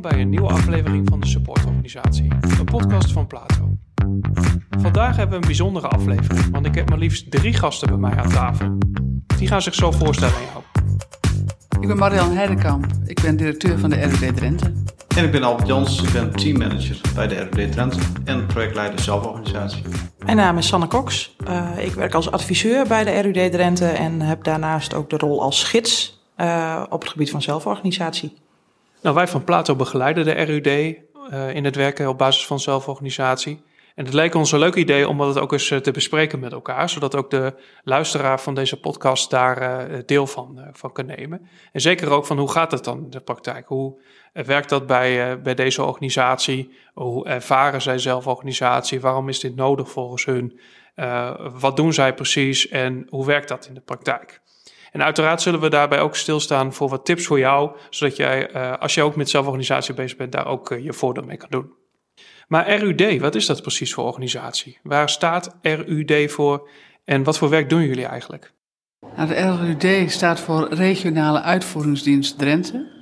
Welkom bij een nieuwe aflevering van de Supportorganisatie, een podcast van Plato. Vandaag hebben we een bijzondere aflevering, want ik heb maar liefst drie gasten bij mij aan tafel. Die gaan zich zo voorstellen aan jou. Ik ben Marian Heidekamp. Ik ben directeur van de RUD Drenthe. En ik ben Albert Jans, ik ben teammanager bij de RUD Drenthe en projectleider zelforganisatie. Mijn naam is Sanne Cox. Uh, ik werk als adviseur bij de RUD Drenthe en heb daarnaast ook de rol als gids uh, op het gebied van zelforganisatie. Nou, wij van Plato begeleiden de RUD uh, in het werken op basis van zelforganisatie. En het leek ons een leuk idee om dat ook eens te bespreken met elkaar, zodat ook de luisteraar van deze podcast daar uh, deel van, uh, van kan nemen. En zeker ook van hoe gaat het dan in de praktijk? Hoe werkt dat bij, bij deze organisatie? Hoe ervaren zij zelforganisatie? Waarom is dit nodig volgens hun? wat doen zij precies en hoe werkt dat in de praktijk? En uiteraard zullen we daarbij ook stilstaan voor wat tips voor jou, zodat jij, uh, als jij ook met zelforganisatie bezig bent, daar ook uh, je voordeel mee kan doen. Maar RUD, wat is dat precies voor organisatie? Waar staat RUD voor en wat voor werk doen jullie eigenlijk? Nou, de RUD staat voor Regionale Uitvoeringsdienst Drenthe.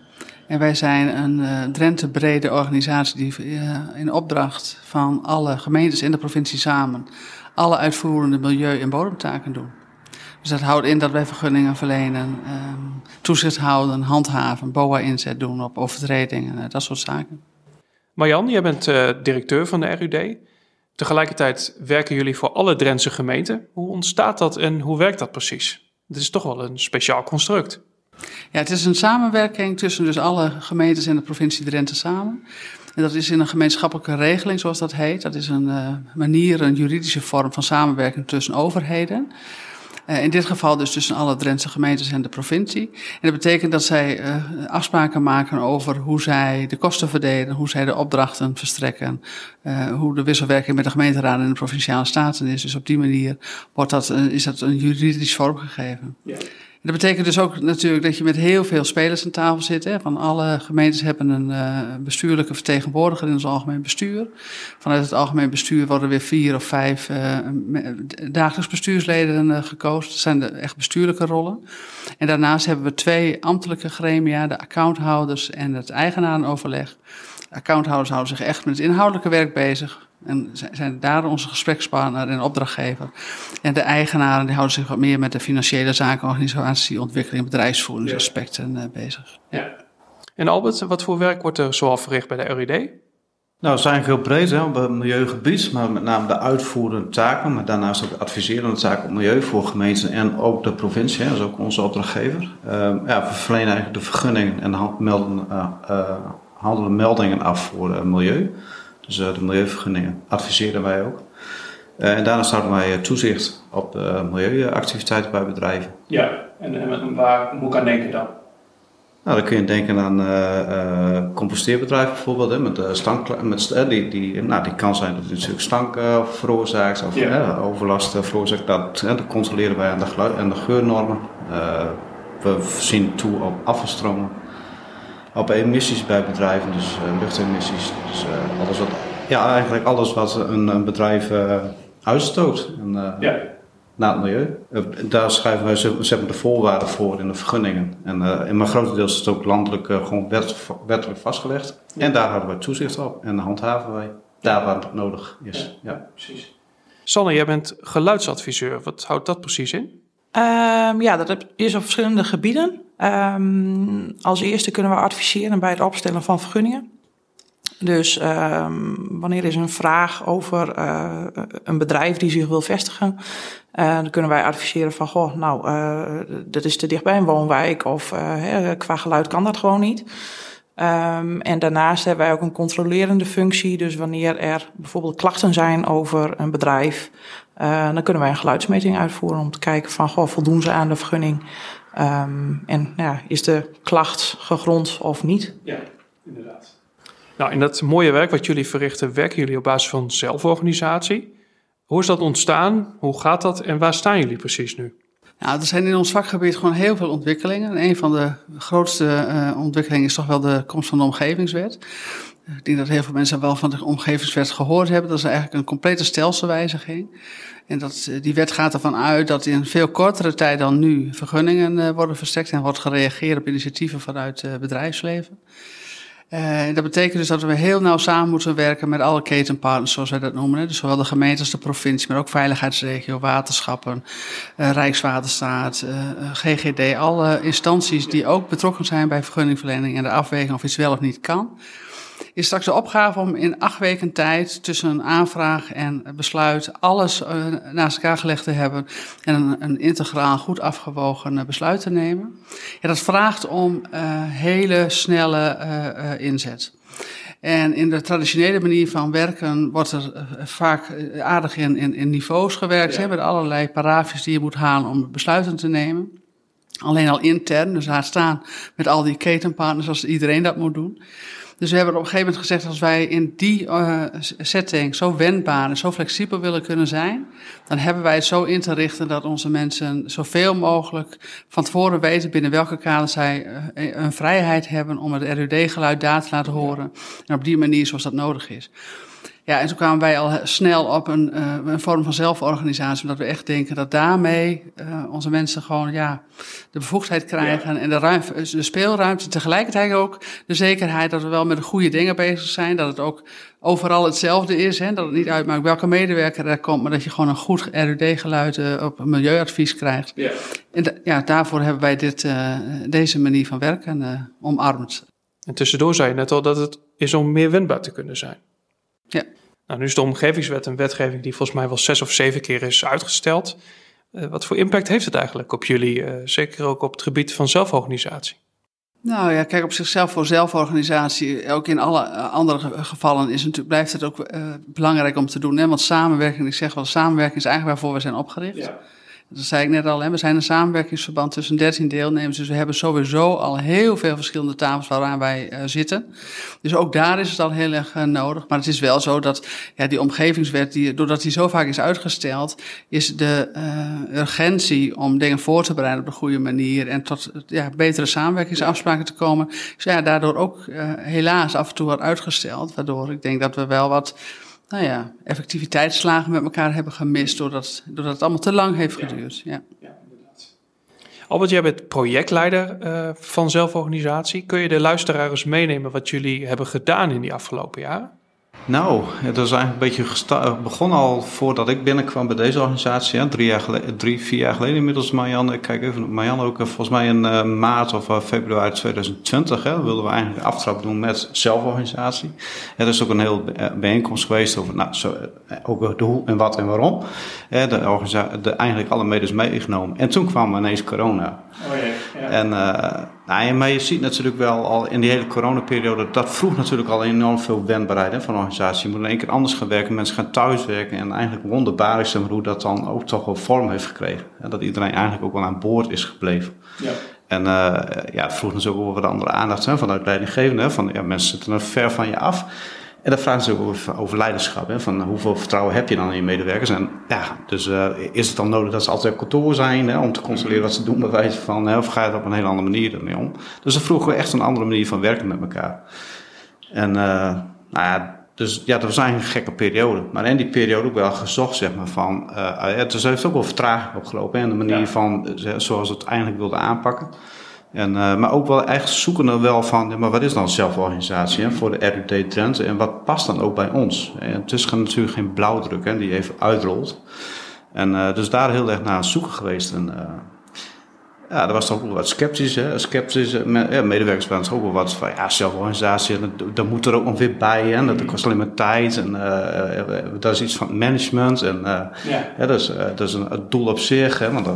En wij zijn een uh, Drenthe-brede organisatie die in opdracht van alle gemeentes in de provincie samen alle uitvoerende milieu- en bodemtaken doen. Dus dat houdt in dat wij vergunningen verlenen, um, toezicht houden, handhaven, BOA-inzet doen op overtredingen, dat soort zaken. Marjan, jij bent uh, directeur van de RUD. Tegelijkertijd werken jullie voor alle Drentse gemeenten. Hoe ontstaat dat en hoe werkt dat precies? Dit is toch wel een speciaal construct. Ja, het is een samenwerking tussen dus alle gemeentes in de provincie Drenthe samen. En dat is in een gemeenschappelijke regeling, zoals dat heet. Dat is een uh, manier, een juridische vorm van samenwerking tussen overheden. Uh, in dit geval dus tussen alle Drentse gemeentes en de provincie. En dat betekent dat zij uh, afspraken maken over hoe zij de kosten verdelen, hoe zij de opdrachten verstrekken, uh, hoe de wisselwerking met de gemeenteraden en de provinciale staten is. Dus op die manier wordt dat, is dat een juridisch vormgegeven. Ja. Dat betekent dus ook natuurlijk dat je met heel veel spelers aan tafel zit. Hè. Van alle gemeentes hebben een uh, bestuurlijke vertegenwoordiger in ons algemeen bestuur. Vanuit het algemeen bestuur worden weer vier of vijf uh, dagelijks bestuursleden uh, gekozen. Dat zijn de echt bestuurlijke rollen. En daarnaast hebben we twee ambtelijke gremia, de accounthouders en het eigenarenoverleg. De accounthouders houden zich echt met het inhoudelijke werk bezig. En zijn daar onze gesprekspartner en opdrachtgever. En de eigenaren die houden zich wat meer met de financiële zaken, organisatie, ontwikkeling, bedrijfsvoeringsaspecten ja. bezig. Ja. En Albert, wat voor werk wordt er zoal verricht bij de RUD? Nou, het zijn heel breed hè, op het milieugebied, maar met name de uitvoerende taken, maar daarnaast ook de adviserende taken op milieu voor gemeenten en ook de provincie, hè, dat is ook onze opdrachtgever. Uh, ja, we verlenen eigenlijk de vergunningen en melden, uh, uh, handelen meldingen af voor milieu. Dus uh, de milieuvergunningen adviseren wij ook. Uh, en daarnaast houden wij toezicht op uh, milieuactiviteiten bij bedrijven. Ja, en, en waar moet ik aan denken dan? Nou, dan kun je denken aan uh, composteerbedrijven bijvoorbeeld, hè, met, stank, met die, die, nou, die kan zijn dat het natuurlijk stank veroorzaakt of ja. overlast veroorzaakt. Dat, dat controleren wij aan de, geluid, aan de geurnormen. we zien toe op afvalstromen op emissies bij bedrijven, dus uh, luchtemissies. Dus uh, alles wat, ja, eigenlijk alles wat een, een bedrijf uh, uitstoot en, ja. naar het milieu. daar schrijven wij zeg de voorwaarden voor in de vergunningen. En, en maar grotendeels is het ook landelijk gewoon wet, wettelijk vastgelegd. En daar houden wij toezicht op en handhaven wij daar waar het nodig is. Ja, ja. precies. Sanne, jij bent geluidsadviseur. Wat houdt dat precies in? Um, ja, dat is op verschillende gebieden. Um, als eerste kunnen we adviseren bij het opstellen van vergunningen. Dus um, wanneer is een vraag over uh, een bedrijf die zich wil vestigen, uh, dan kunnen wij adviseren van, goh, nou, uh, dat is te dicht bij een woonwijk of qua geluid kan dat gewoon niet. Um, en daarnaast hebben wij ook een controlerende functie. Dus wanneer er bijvoorbeeld klachten zijn over een bedrijf, uh, dan kunnen wij een geluidsmeting uitvoeren om te kijken van, goh, voldoen ze aan de vergunning? Um, en ja, is de klacht gegrond of niet? Ja, inderdaad. Nou, in dat mooie werk wat jullie verrichten, werken jullie op basis van zelforganisatie. Hoe is dat ontstaan? Hoe gaat dat? En waar staan jullie precies nu? Nou, er zijn in ons vakgebied gewoon heel veel ontwikkelingen. En een van de grootste uh, ontwikkelingen is toch wel de komst van de omgevingswet. Ik denk dat heel veel mensen wel van de omgevingswet gehoord hebben. Dat is eigenlijk een complete stelselwijziging. En dat, die wet gaat ervan uit dat in veel kortere tijd dan nu vergunningen worden verstrekt en wordt gereageerd op initiatieven vanuit het bedrijfsleven. Uh, dat betekent dus dat we heel nauw samen moeten werken met alle ketenpartners, zoals wij dat noemen. Dus zowel de gemeente als de provincie, maar ook veiligheidsregio, waterschappen, uh, Rijkswaterstaat, uh, GGD. Alle instanties die ook betrokken zijn bij vergunningverlening en de afweging of iets wel of niet kan is straks de opgave om in acht weken tijd tussen een aanvraag en besluit alles uh, naast elkaar gelegd te hebben en een, een integraal goed afgewogen uh, besluit te nemen. Ja, dat vraagt om uh, hele snelle inzet. En in de traditionele manier van werken wordt er vaak aardig in, in, in niveaus gewerkt, ja. hè, met allerlei paraafjes die je moet halen om besluiten te nemen. Alleen al intern, dus daar staan met al die ketenpartners als iedereen dat moet doen. Dus we hebben op een gegeven moment gezegd, als wij in die uh, setting zo wendbaar en zo flexibel willen kunnen zijn, dan hebben wij het zo in te richten dat onze mensen zoveel mogelijk van tevoren weten binnen welke kader zij uh, een vrijheid hebben om het RUD-geluid daar te laten horen. En op die manier zoals dat nodig is. Ja, en toen kwamen wij al snel op een, uh, een vorm van zelforganisatie, omdat we echt denken dat daarmee uh, onze mensen gewoon ja, de bevoegdheid krijgen ja. en de, ruimte, de speelruimte, tegelijkertijd ook de zekerheid dat we wel met de goede dingen bezig zijn, dat het ook overal hetzelfde is, hè, dat het niet uitmaakt welke medewerker er komt, maar dat je gewoon een goed RUD-geluid uh, op milieuadvies krijgt. Ja. En ja, daarvoor hebben wij dit, deze manier van werken omarmd. En tussendoor zei je net al dat het is om meer wendbaar te kunnen zijn. Ja. Nou, nu is de omgevingswet een wetgeving die volgens mij wel zes of zeven keer is uitgesteld. Uh, wat voor impact heeft het eigenlijk op jullie, uh, zeker ook op het gebied van zelforganisatie? Nou ja, kijk, op zichzelf voor zelforganisatie, ook in alle andere gevallen, is natuurlijk, blijft het ook uh, belangrijk om te doen. Hè? Want samenwerking, ik zeg wel, samenwerking is eigenlijk waarvoor we zijn opgericht. Ja. Dat zei ik net al, we zijn een samenwerkingsverband tussen 13 deelnemers. Dus we hebben sowieso al heel veel verschillende tafels waaraan wij uh, zitten. Dus ook daar is het al heel erg uh, nodig. Maar het is wel zo dat ja, die omgevingswet, die, doordat die zo vaak is uitgesteld, is de uh, urgentie om dingen voor te bereiden op de goede manier en tot ja, betere samenwerkingsafspraken te komen, is ja, daardoor ook helaas af en toe wat uitgesteld. Waardoor ik denk dat we wel wat nou ja, effectiviteitsslagen met elkaar hebben gemist doordat, doordat het allemaal te lang heeft geduurd. Ja. ja. Albert, jij bent projectleider uh, van zelforganisatie. Kun je de luisteraars meenemen wat jullie hebben gedaan in die afgelopen jaren? Nou, het is eigenlijk een beetje begonnen al voordat ik binnenkwam bij deze organisatie. Hè. Drie, jaar geleden, drie, vier jaar geleden inmiddels, Marianne. Ik kijk even op Marianne ook. Eh, volgens mij in uh, maart of uh, februari 2020 hè, wilden we eigenlijk een aftrap doen met zelforganisatie. Er is ook een heel bijeenkomst geweest over nou, zo, ook de hoe en wat en waarom. Hè, de, de, eigenlijk alle medes meegenomen. En toen kwam ineens corona. Oh ja. En nou, maar je ziet natuurlijk wel al in die hele coronaperiode, dat vroeg natuurlijk al enorm veel wendbaarheid hè, van de organisatie. Je moet in één keer anders gaan werken, mensen gaan thuiswerken. En eigenlijk wonderbaarlijk is hoe dat dan ook toch wel vorm heeft gekregen. En dat iedereen eigenlijk ook wel aan boord is gebleven. Ja. En uh, ja, het vroeg natuurlijk ook wat andere aandacht hè, vanuit leidinggevende. Van, ja, mensen zitten er ver van je af. En dan vragen ze ook over, over leiderschap. Hè, van hoeveel vertrouwen heb je dan in je medewerkers? En ja, dus uh, is het dan nodig dat ze altijd op kantoor zijn hè, om te controleren wat ze doen, bij wijze van, hè, of ga je er op een hele andere manier ermee om? Dus dan vroegen we echt een andere manier van werken met elkaar. En uh, nou ja, dus ja, dat was eigenlijk een gekke periode. Maar in die periode ook wel gezocht, zeg maar, van... Uh, het heeft ook wel vertraging opgelopen in de manier ja. van zoals het eigenlijk wilde aanpakken. En, uh, maar ook wel echt zoeken wel van, maar wat is dan zelforganisatie hè, voor de RUT Drenthe en wat past dan ook bij ons? En het is natuurlijk geen blauwdruk hè, die even uitrolt. En uh, dus daar heel erg naar zoeken geweest. En, uh, ja, er was toch ook wel wat sceptisch. Hè? Sceptisch, ja, medewerkers waren ook wel wat van, ja, zelforganisatie, dat, moet er ook nog weer bij. Hè? Dat kost alleen maar tijd. En dat is iets van management. En ja. Ja, dat, is, dat is een, het doel op zich. Hè? Want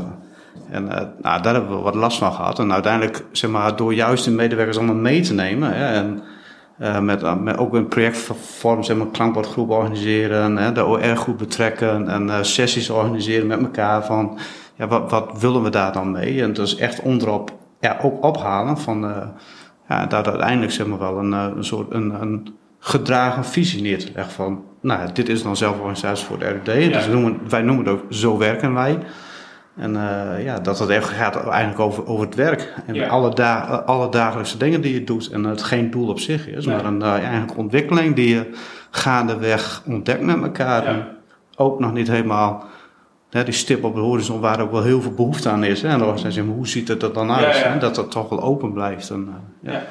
en uh, nou, daar hebben we wat last van gehad. En uiteindelijk, zeg maar, door juist de medewerkers allemaal mee te nemen. Hè, en uh, met, uh, met, ook een projectvorm, zeg maar, klankbordgroep organiseren. Hè, de OR-groep betrekken. En sessies organiseren met elkaar. Van, ja, wat, wat willen we daar dan mee? En dus echt onderop ja, ook ophalen van... ja, daar uiteindelijk, zeg maar, wel een, een soort... Een, een gedragen visie neer te leggen van... Nou, dit is dan zelforganisatie voor de RUD. Ja. Dus noemen, wij noemen het ook Zo Werken Wij. En uh, ja, dat het echt gaat eigenlijk over, over het werk. En ja. alle, da alle dagelijkse dingen die je doet. En het geen doel op zich is, nee. maar een uh, eigenlijk ontwikkeling die je gaandeweg ontdekt met elkaar. Ja. En ook nog niet helemaal hè, die stip op de horizon waar ook wel heel veel behoefte aan is. Hè. En dan zeggen hoe ziet het er dan uit? Ja, Dat het toch wel open blijft. En, uh, ja.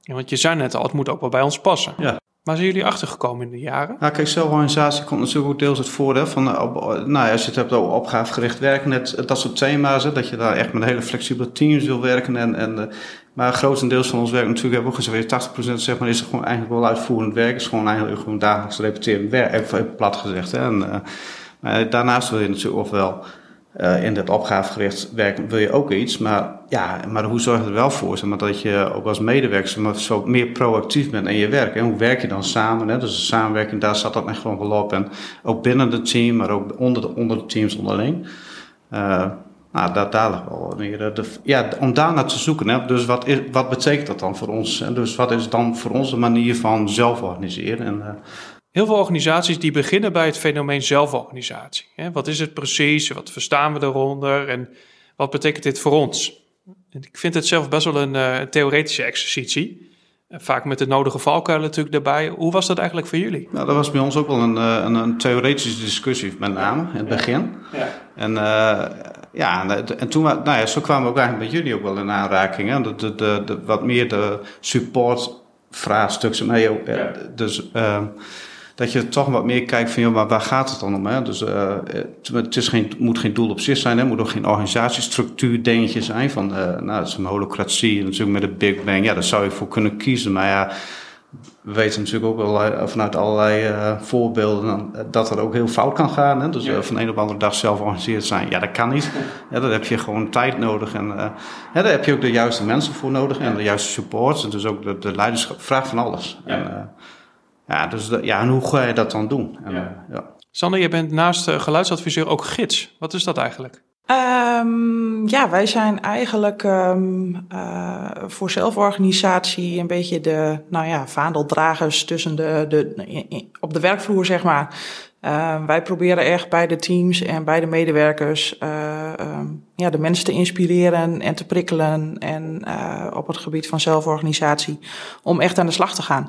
Ja, want je zei net al, het moet ook wel bij ons passen. Ja. Waar zijn jullie achtergekomen in de jaren? Nou, kijk, zelforganisatie komt natuurlijk ook deels het voordeel van, uh, op, nou als je het hebt over opgavegericht werken, net dat soort thema's, hè, dat je daar echt met hele flexibele teams wil werken. En, en, maar grotendeels van ons werk natuurlijk hebben we ook gezegd, 80% zeg maar, is er gewoon eigenlijk wel uitvoerend werk, is gewoon eigenlijk gewoon dagelijks repeterend werk, even plat gezegd. Hè. En, maar daarnaast wil je natuurlijk ofwel uh, in dat opgavegericht werk wil je ook iets. Maar, ja, maar hoe zorg je er wel voor zeg dat je ook als medewerker zo meer proactief bent in je werk? En hoe werk je dan samen? Hè? Dus de samenwerking, daar zat dat echt gewoon wel op. Ook binnen het team, maar ook onder de, teams onderling. Uh, nou, daar, daar wel meer. De, ja, om daar naar te zoeken. Hè? Dus wat, is, wat betekent dat dan voor ons? En dus wat is dan voor ons de manier van zelf organiseren? En, Heel veel organisaties die beginnen bij het fenomeen zelforganisatie. Wat is het precies? Wat verstaan we eronder? En wat betekent dit voor ons? Ik vind het zelf best wel een, uh, theoretische exercitie. Vaak met de nodige valkuilen natuurlijk erbij. Hoe was dat eigenlijk voor jullie? Nou, dat was bij ons ook wel een, een, een theoretische discussie, met name in het begin. Ja. En, uh, ja, en toen, nou ja, zo kwamen we ook eigenlijk met jullie ook wel in aanraking. Hè? De, de, de, de wat meer de support vraagstukken. Nee, ja. Dus... Uh, dat je toch wat meer kijkt van, joh, maar waar gaat het dan om? Hè? Dus uh, het is geen, moet geen doel op zich zijn, het moet ook geen organisatiestructuur dingetje zijn van, uh, nou, dat is een holocratie, natuurlijk met de Big Bang, ja, daar zou je voor kunnen kiezen, maar ja, we weten natuurlijk ook wel vanuit allerlei uh, voorbeelden dat er ook heel fout kan gaan. Hè? Dus ja. van de een op de andere dag zelf georganiseerd zijn, ja, dat kan niet. Ja, daar heb je gewoon tijd nodig en ja, daar heb je ook de juiste mensen voor nodig en de juiste support. Dus ook de, de leiderschap vraagt van alles. En, ja, dus ja, en hoe ga je dat dan doen? En, ja. ja. Sander, je bent naast uh, geluidsadviseur ook gids. Wat is dat eigenlijk? Um, ja, wij zijn eigenlijk um, uh, voor zelforganisatie een beetje de nou ja, vaandeldragers tussen de, de, op de werkvloer, zeg maar. Uh, wij proberen echt bij de teams en bij de medewerkers um, ja, de mensen te inspireren en te prikkelen en op het gebied van zelforganisatie om echt aan de slag te gaan.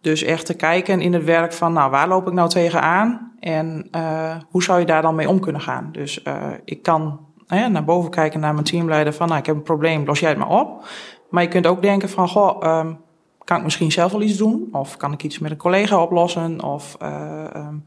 Dus echt te kijken in het werk van, nou, waar loop ik nou tegenaan? En uh, hoe zou je daar dan mee om kunnen gaan? Dus uh, ik kan uh, naar boven kijken naar mijn teamleider van, nou, ik heb een probleem, los jij het maar op. Maar je kunt ook denken van, goh, um, kan ik misschien zelf wel iets doen? Of kan ik iets met een collega oplossen? Of, um,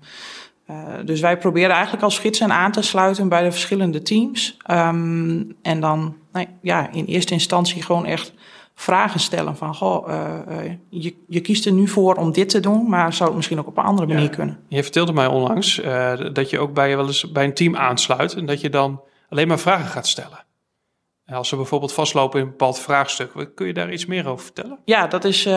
dus wij proberen eigenlijk als gidsen aan te sluiten bij de verschillende teams. Um, en dan, nou, ja, in eerste instantie gewoon echt vragen stellen van, goh, uh, uh, je, je kiest er nu voor om dit te doen, maar zou het misschien ook op een andere manier ja. kunnen? Je vertelde mij onlangs uh, dat je ook bij je wel eens bij een team aansluit en dat je dan alleen maar vragen gaat stellen. Als ze bijvoorbeeld vastlopen in een bepaald vraagstuk, kun je daar iets meer over vertellen? Ja, dat is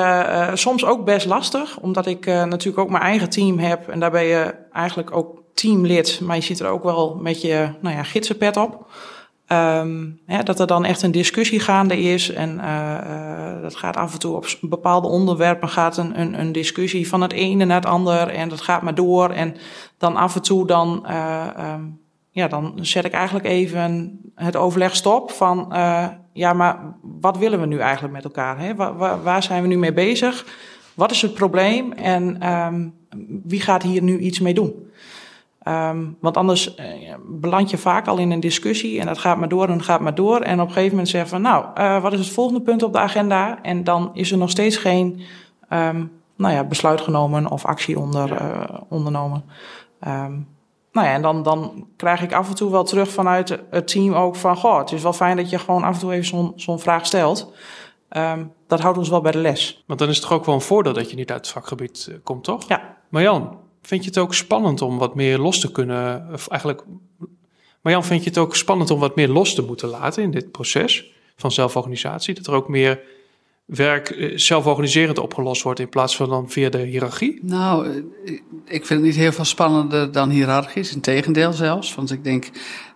soms ook best lastig, omdat ik natuurlijk ook mijn eigen team heb en daar ben je eigenlijk ook teamlid, maar je zit er ook wel met je nou ja, gidsenpet op. Um, ja, dat er dan echt een discussie gaande is. En uh, uh, dat gaat af en toe op bepaalde onderwerpen gaat een, een, een, discussie van het ene naar het ander. En dat gaat maar door. En dan af en toe dan, uh, um, ja, dan zet ik eigenlijk even het overleg stop van ja, maar wat willen we nu eigenlijk met elkaar? Hè? Waar, waar, zijn we nu mee bezig? Wat is het probleem? En um, wie gaat hier nu iets mee doen? Um, want anders uh, beland je vaak al in een discussie en dat gaat maar door en gaat maar door. En op een gegeven moment zeggen van, nou, uh, wat is het volgende punt op de agenda? En dan is er nog steeds geen um, nou ja, besluit genomen of actie onder, uh, ondernomen. Um, nou ja, en dan, dan krijg ik af en toe wel terug vanuit het team ook van, goh, het is wel fijn dat je gewoon af en toe even zo'n zo'n vraag stelt. Dat houdt ons wel bij de les. Want dan is het toch ook wel een voordeel dat je niet uit het vakgebied komt, toch? Ja. Marjan, Vind je het ook spannend om wat meer los te kunnen, of eigenlijk, Marjan, vind je het ook spannend om wat meer los te moeten laten in dit proces van zelforganisatie? Dat er ook meer werk zelforganiserend opgelost wordt in plaats van dan via de hiërarchie? Nou, ik vind het niet heel veel spannender dan hiërarchisch. Integendeel zelfs. Want ik denk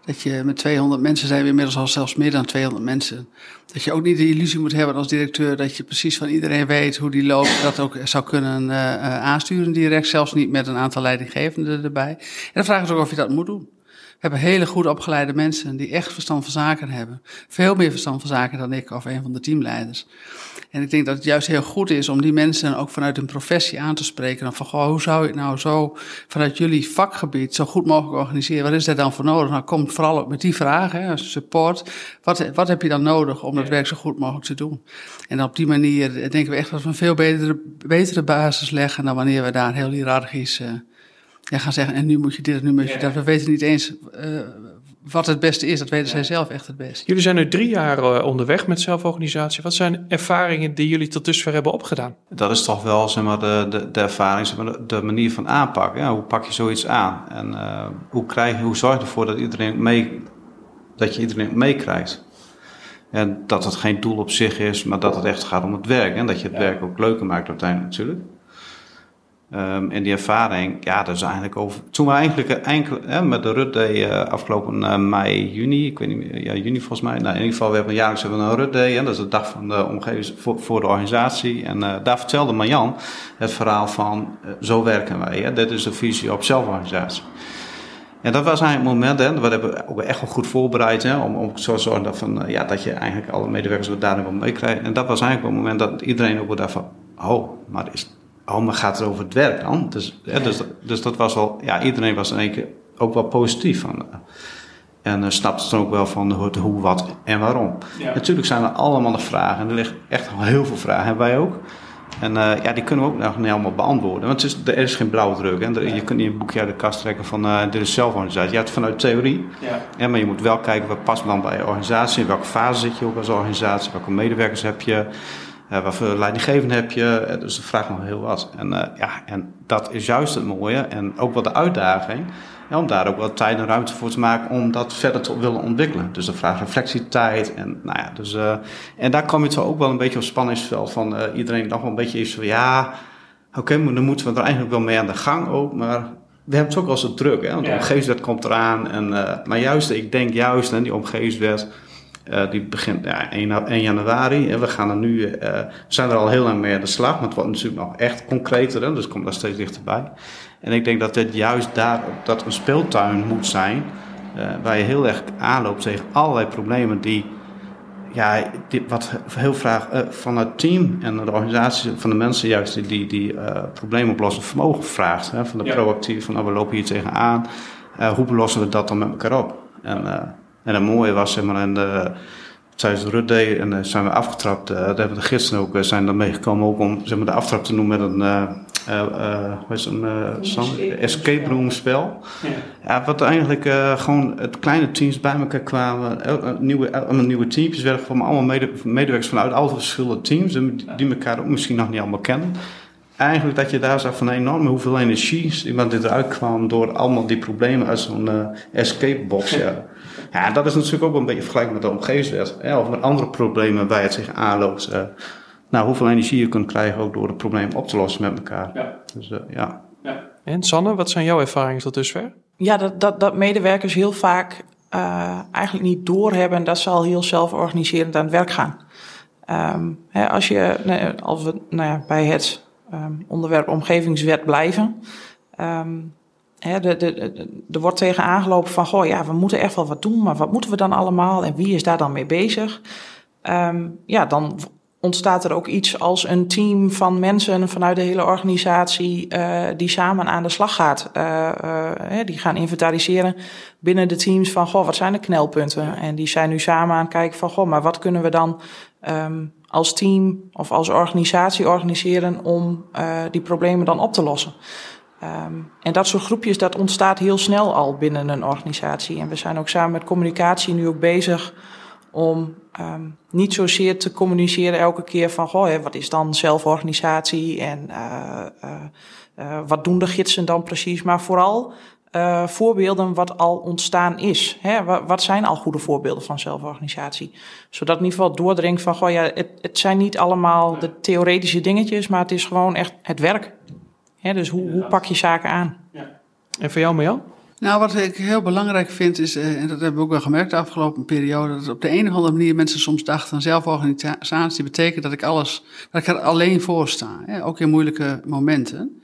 dat je met 200 mensen zijn we inmiddels al zelfs meer dan 200 mensen. Dat je ook niet de illusie moet hebben als directeur dat je precies van iedereen weet hoe die loopt. Dat ook zou kunnen uh, aansturen direct, zelfs niet met een aantal leidinggevenden erbij. En dan vragen ze ook of je dat moet doen. Hebben hele goed opgeleide mensen die echt verstand van zaken hebben. Veel meer verstand van zaken dan ik of een van de teamleiders. En ik denk dat het juist heel goed is om die mensen ook vanuit hun professie aan te spreken. Dan van, goh, hoe zou je het nou zo vanuit jullie vakgebied zo goed mogelijk organiseren? Wat is er dan voor nodig? Nou, kom vooral ook met die vragen, hè, support. Wat, wat heb je dan nodig om dat werk zo goed mogelijk te doen? En op die manier denken we echt dat we een veel betere, betere basis leggen dan wanneer we daar heel hiërarchisch... Uh, ja, gaan zeggen, en nu moet je dit en nu moet je dat. We weten niet eens uh, wat het beste is. Dat weten zij zelf echt het beste. Jullie zijn nu drie jaar uh, onderweg met zelforganisatie. Wat zijn ervaringen die jullie tot dusver hebben opgedaan? Dat is toch wel zeg maar, de, de, de ervaring, zeg maar, de, manier van aanpak. Ja, hoe pak je zoiets aan? En uh, hoe, krijg, hoe zorg je ervoor dat, iedereen mee, dat je iedereen meekrijgt? En dat het geen doel op zich is, maar dat het echt gaat om het werk. En dat je het ja. werk ook leuker maakt uiteindelijk natuurlijk. Um, en die ervaring, ja, dat is eigenlijk over. Toen we eigenlijk hè, met de Rut Day uh, afgelopen uh, mei, juni, ik weet niet meer, ja, juni volgens mij. Nou, in ieder geval, we hebben jaarlijks hebben een Rut Day, hè, dat is de dag van de omgeving voor, de organisatie. En uh, daar vertelde Marjan het verhaal van: zo werken wij. Hè, dit is de visie op zelforganisatie. En dat was eigenlijk het moment, hè, we hebben ook echt wel goed voorbereid hè, om, om zo te zorgen dat, van, ja, dat je eigenlijk alle medewerkers daarin wel meekrijgt. En dat was eigenlijk het moment dat iedereen ook dacht van: oh, maar is maar gaat het over het werk dan? Dus, ja, dus, dus dat was al, ja, iedereen was in één keer ook wel positief van. Eh, en uh, snapte dan ook wel van de, hoe, wat en waarom. Ja. Natuurlijk zijn er allemaal nog vragen. En er liggen echt heel veel vragen, hebben wij ook. En uh, ja, die kunnen we ook nog niet helemaal beantwoorden. Want het is, er is geen blauwdruk. Hè. Je kunt niet een boekje uit de kast trekken van uh, dit is zelforganisatie. Je hebt het vanuit theorie. Ja. ja. maar je moet wel kijken wat past dan bij je organisatie. In welke fase zit je ook als organisatie. Welke medewerkers heb je. Uh, wat voor leidinggevende heb je? Uh, dus dat vraagt nog heel wat. En, uh, ja, en dat is juist het mooie en ook wel de uitdaging. Ja, om daar ook wat tijd en ruimte voor te maken om dat verder te willen ontwikkelen. Dus dat vraagt reflectietijd. En, nou ja, dus, en daar kom je toch ook wel een beetje op spanningsveld van iedereen nog wel een beetje is van ja, oké, okay, maar dan moeten we er eigenlijk wel mee aan de gang ook. Maar we hebben het ook wel zo druk, hè? want de ja. omgevingswet komt eraan. En, maar juist, ik denk juist, hè, die omgevingswet uh, die begint ja, 1, 1 januari. En we gaan er nu, uh, we zijn er al heel lang mee aan de slag, maar het wordt natuurlijk nog echt concreter, hè, dus het komt daar steeds dichterbij. En ik denk dat dit juist daar, dat een speeltuin moet zijn, uh, waar je heel erg aanloopt tegen allerlei problemen die, ja, die, wat heel graag van het team en de organisatie, van de mensen juist die, die, die problemen oplossen vermogen vraagt. Hè, van de ja. proactief, van nou, we lopen hier tegenaan, hoe lossen we dat dan met elkaar op? En, en het mooie was, zeg maar, in de, tijdens de en, uh, zijn we afgetrapt. Uh, daar hebben de gidsen ook, uh, zijn dan meegekomen ook om zeg maar, de aftrap te noemen met een, hoe is een escape room spel. Ja. ja wat eigenlijk gewoon het kleine teams bij elkaar kwamen. nieuwe, nieuwe teams werden gewoon allemaal mede, medewerkers vanuit alle verschillende teams. Die elkaar ook misschien nog niet allemaal kennen eigenlijk dat je daar zag van een enorme hoeveel energie iemand dit eruit kwam door allemaal die problemen uit zo'n escape box. Ja. Ja, dat is natuurlijk ook een beetje vergelijkbaar met de omgevingswet. Of met andere problemen waar het zich aanloopt. Uh, nou, hoeveel energie je kunt krijgen ook door het probleem op te lossen met elkaar. Ja. Dus, uh, ja. ja. En Sanne, wat zijn jouw ervaringen tot dusver? Ja, dat, dat, dat medewerkers heel vaak eigenlijk niet doorhebben dat ze al heel zelforganiserend aan het werk gaan. Um, hè, als, je, nee, als we nou ja, bij het um, onderwerp omgevingswet blijven. Um, hè, de, de, de, er wordt tegen aangelopen van, goh, ja, we moeten echt wel wat doen, maar wat moeten we dan allemaal en wie is daar dan mee bezig? Um, ja, dan ontstaat er ook iets als een team van mensen vanuit de hele organisatie uh, die samen aan de slag gaat. Uh, uh, die gaan inventariseren binnen de teams van, goh, wat zijn de knelpunten? En die zijn nu samen aan het kijken van, goh, maar wat kunnen we dan um, als team of als organisatie organiseren om die problemen dan op te lossen. Um, en dat soort groepjes, dat ontstaat heel snel al binnen een organisatie. En we zijn ook samen met communicatie nu ook bezig om um, niet zozeer te communiceren elke keer van, goh, hè, wat is dan zelforganisatie en uh, uh, uh, wat doen de gidsen dan precies, maar vooral voorbeelden wat al ontstaan is. Hè? Wat zijn al goede voorbeelden van zelforganisatie? Zodat in ieder geval doordringt van, goh, ja, het, het zijn niet allemaal de theoretische dingetjes, maar het is gewoon echt het werk. Hè? Dus hoe, hoe pak je zaken aan? Ja. En voor jou, Marjan? Nou, wat ik heel belangrijk vind is, eh, en dat hebben we ook wel gemerkt de afgelopen periode, dat op de een of andere manier mensen soms dachten, zelforganisatie betekent dat ik alles, dat ik er alleen voor sta. Hè? Ook in moeilijke momenten.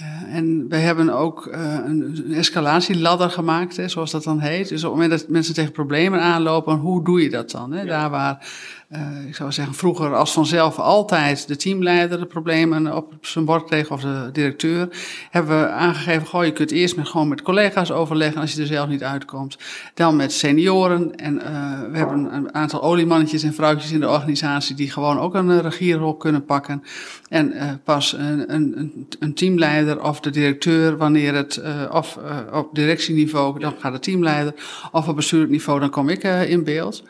Uh, en wij hebben ook uh, een, escalatieladder gemaakt, hè, zoals dat dan heet. Dus op het moment dat mensen tegen problemen aanlopen, hoe doe je dat dan? Hè? Ja. Daar waar uh, ik zou zeggen, vroeger als vanzelf altijd de teamleider de problemen op zijn bord kreeg of de directeur, hebben we aangegeven, goh, je kunt eerst met, gewoon met collega's overleggen als je er zelf niet uitkomt. Dan met senioren en uh, we hebben een aantal oliemannetjes en vrouwtjes in de organisatie die gewoon ook een regierol kunnen pakken. En pas een, een, een, teamleider of de directeur, wanneer het of op directieniveau, dan gaat de teamleider, of op bestuurlijk niveau, dan kom ik in beeld.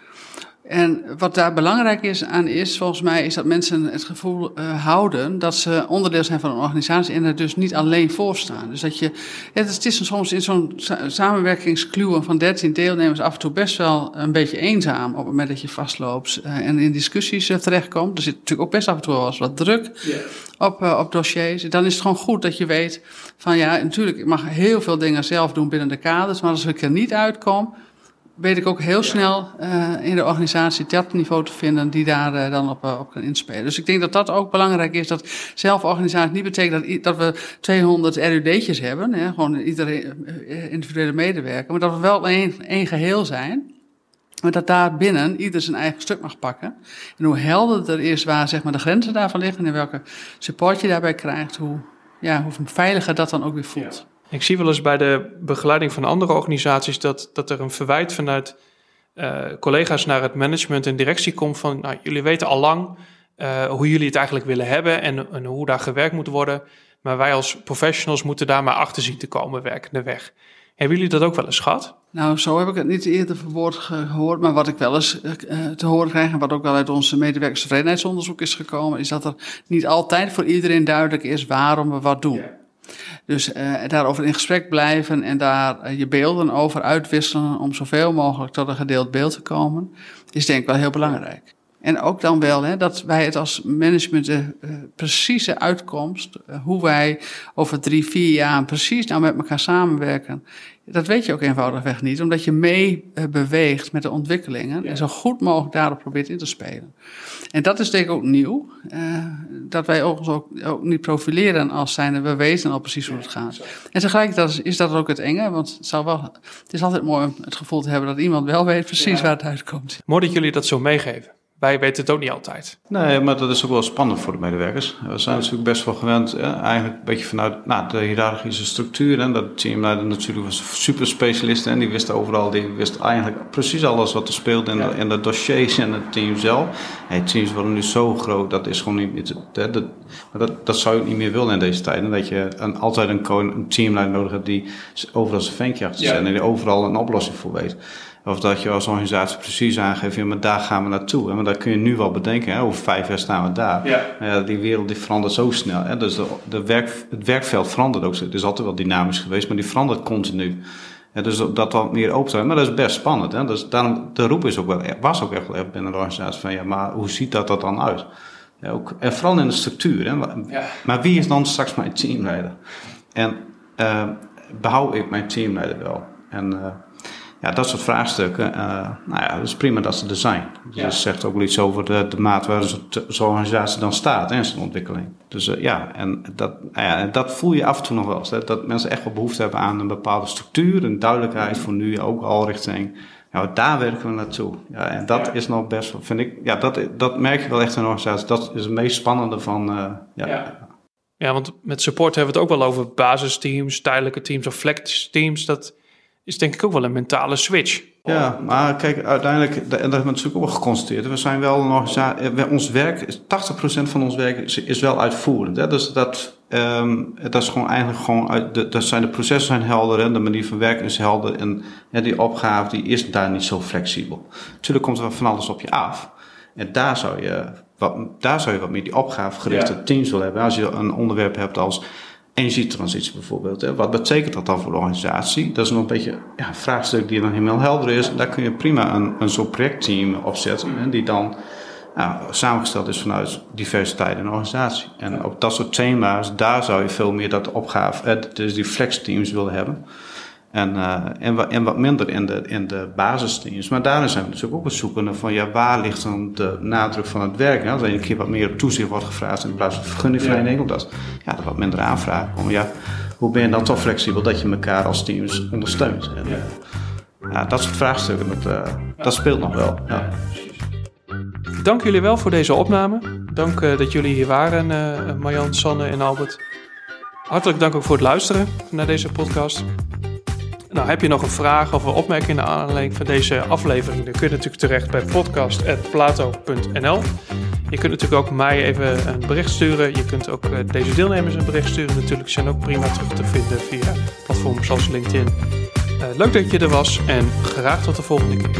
En wat daar belangrijk is aan is, volgens mij, is dat mensen het gevoel uh, houden dat ze onderdeel zijn van een organisatie en er dus niet alleen voor staan. Dus dat je, het is soms in zo'n samenwerkingskluwen van 13 deelnemers af en toe best wel een beetje eenzaam op het moment dat je vastloopt uh, en in discussies uh, terechtkomt. Er zit natuurlijk ook best af en toe wel eens wat druk yeah. op, op dossiers. Dan is het gewoon goed dat je weet van ja, natuurlijk, ik mag heel veel dingen zelf doen binnen de kaders, maar als ik er niet uitkom, weet ik ook heel snel uh, in de organisatie dat niveau te vinden die daar uh, dan op, uh, op kan inspelen. Dus ik denk dat dat ook belangrijk is, dat zelforganisatie niet betekent dat, dat we 200 RUD'tjes hebben, hè, gewoon iedere individuele medewerker, maar dat we wel één, één geheel zijn. Maar dat daar binnen ieder zijn eigen stuk mag pakken. En hoe helder er is waar zeg maar, de grenzen daarvan liggen en welke support je daarbij krijgt, hoe, ja, hoe veiliger dat dan ook weer voelt. Ja. Ik zie wel eens bij de begeleiding van andere organisaties dat, dat er een verwijt vanuit uh, collega's naar het management en directie komt van, nou, jullie weten al lang uh, hoe jullie het eigenlijk willen hebben en, en, hoe daar gewerkt moet worden. Maar wij als professionals moeten daar maar achter zien te komen, werkende weg. Hebben jullie dat ook wel eens gehad? Nou, zo heb ik het niet eerder verwoord gehoord. Maar wat ik wel eens uh, te horen krijg, en wat ook wel uit onze medewerkerstevredenheidsonderzoek is gekomen, is dat er niet altijd voor iedereen duidelijk is waarom we wat doen. Dus uh, daarover in gesprek blijven en daar uh, je beelden over uitwisselen om zoveel mogelijk tot een gedeeld beeld te komen, is denk ik wel heel belangrijk. En ook dan wel hè, dat wij het als management de uh, precieze uitkomst, hoe wij over drie, vier jaar precies nou met elkaar samenwerken, dat weet je ook eenvoudigweg niet, omdat je mee beweegt met de ontwikkelingen ja. en zo goed mogelijk daarop probeert in te spelen. En dat is denk ik ook nieuw, uh, dat wij ons ook, ook, niet profileren als zijnde, we weten al precies hoe het gaat. En tegelijkertijd is dat ook het enge, want het, zou wel, het is altijd mooi om het gevoel te hebben dat iemand wel weet precies ja. waar het uitkomt. Mooi dat jullie dat zo meegeven wij weten het ook niet altijd. Nee, maar dat is ook wel spannend voor de medewerkers. We zijn natuurlijk best wel gewend, eigenlijk een beetje vanuit nou, de hiërarchische structuur. En dat teamleider natuurlijk was super specialist en die wist overal, die wist eigenlijk precies alles wat er speelde in, ja. de, in de dossiers en het team zelf. Teams worden nu zo groot, dat is gewoon niet. Dat, dat, dat, dat zou je niet meer willen in deze tijden. Dat je een, altijd een, een teamleider nodig hebt die overal zijn venkje achter zijn en die overal een oplossing voor weet. Of dat je als organisatie precies aangeeft, ja, maar daar gaan we naartoe. En maar dat kun je nu wel bedenken, hè, over vijf jaar staan we daar. Ja. ja die wereld die verandert zo snel. Hè, dus de, de werk, het werkveld verandert ook. Het is altijd wel dynamisch geweest, maar die verandert continu. Ja, dus dat wat meer open zijn. Maar dat is best spannend. Hè? Dus daarom, de roep is ook wel, was ook echt wel echt binnen de organisatie van ja, maar hoe ziet dat, dat dan uit? Ja, ook, en vooral in de structuur. Hè? Ja. Maar wie is dan straks mijn teamleider? En uh, behoud ik mijn teamleider wel? En uh, ja, dat soort vraagstukken, uh, nou ja, het is prima dat ze er zijn. Dus ja. dat zegt ook wel iets over de, de maat waar zo'n organisatie dan staat in zijn ontwikkeling. Dus uh, ja, en dat, nou ja, dat voel je af en toe nog wel eens. Hè, dat mensen echt wel behoefte hebben aan een bepaalde structuur, een duidelijkheid voor nu ook al richting. Ja, daar werken we naartoe. Ja, en dat ja. is nog best wel, vind ik, ja, dat, dat merk je wel echt in een organisatie. Dat is het meest spannende van, uh, ja. ja. Ja, want met support hebben we het ook wel over basisteams, tijdelijke teams of flex teams. Dat, is denk ik ook wel een mentale switch. Ja, maar kijk, uiteindelijk, en dat hebben we natuurlijk ook wel geconstateerd. We zijn wel nog, ons werk, 80% van ons werk is, is wel uitvoerend. Hè? Dus dat, um, dat is gewoon eigenlijk gewoon, uit de, dat zijn de processen zijn helder en de manier van werken is helder. En ja, die opgave die is daar niet zo flexibel. Natuurlijk komt er van alles op je af. En daar zou je wat, daar zou je wat meer die opgavegerichte ja. teams willen hebben. Als je een onderwerp hebt als energietransitie bijvoorbeeld. Hè. Wat betekent dat dan voor de organisatie? Dat is nog een beetje ja, een vraagstuk die dan helemaal helder is. Daar kun je prima een, een soort projectteam opzetten. Hè, die dan ja, samengesteld is vanuit diversiteit in de organisatie. En op dat soort thema's, daar zou je veel meer dat opgave, dus die flexteams willen hebben. En, uh, en, wat, en wat minder in de, in de basisteams. Maar daarin zijn we dus ook op het zoeken naar van ja, waar ligt dan de nadruk van het werk? Als er een keer wat meer op toezicht wordt gevraagd in plaats van vergunningverlening, omdat ja, er wat minder aanvraag komen. Ja, hoe ben je dan toch flexibel dat je elkaar als teams ondersteunt? En, ja. dat soort vraagstukken, dat, uh, dat speelt nog wel. Ja. Dank jullie wel voor deze opname. Dank uh, dat jullie hier waren, uh, Marjan, Sanne en Albert. Hartelijk dank ook voor het luisteren naar deze podcast. Nou, heb je nog een vraag of een opmerking naar aanleiding van deze aflevering? Dan kun je natuurlijk terecht bij podcast.plato.nl. Je kunt natuurlijk ook mij even een bericht sturen. Je kunt ook deze deelnemers een bericht sturen. Natuurlijk zijn ook prima terug te vinden via platforms zoals LinkedIn. Uh, leuk dat je er was en graag tot de volgende keer.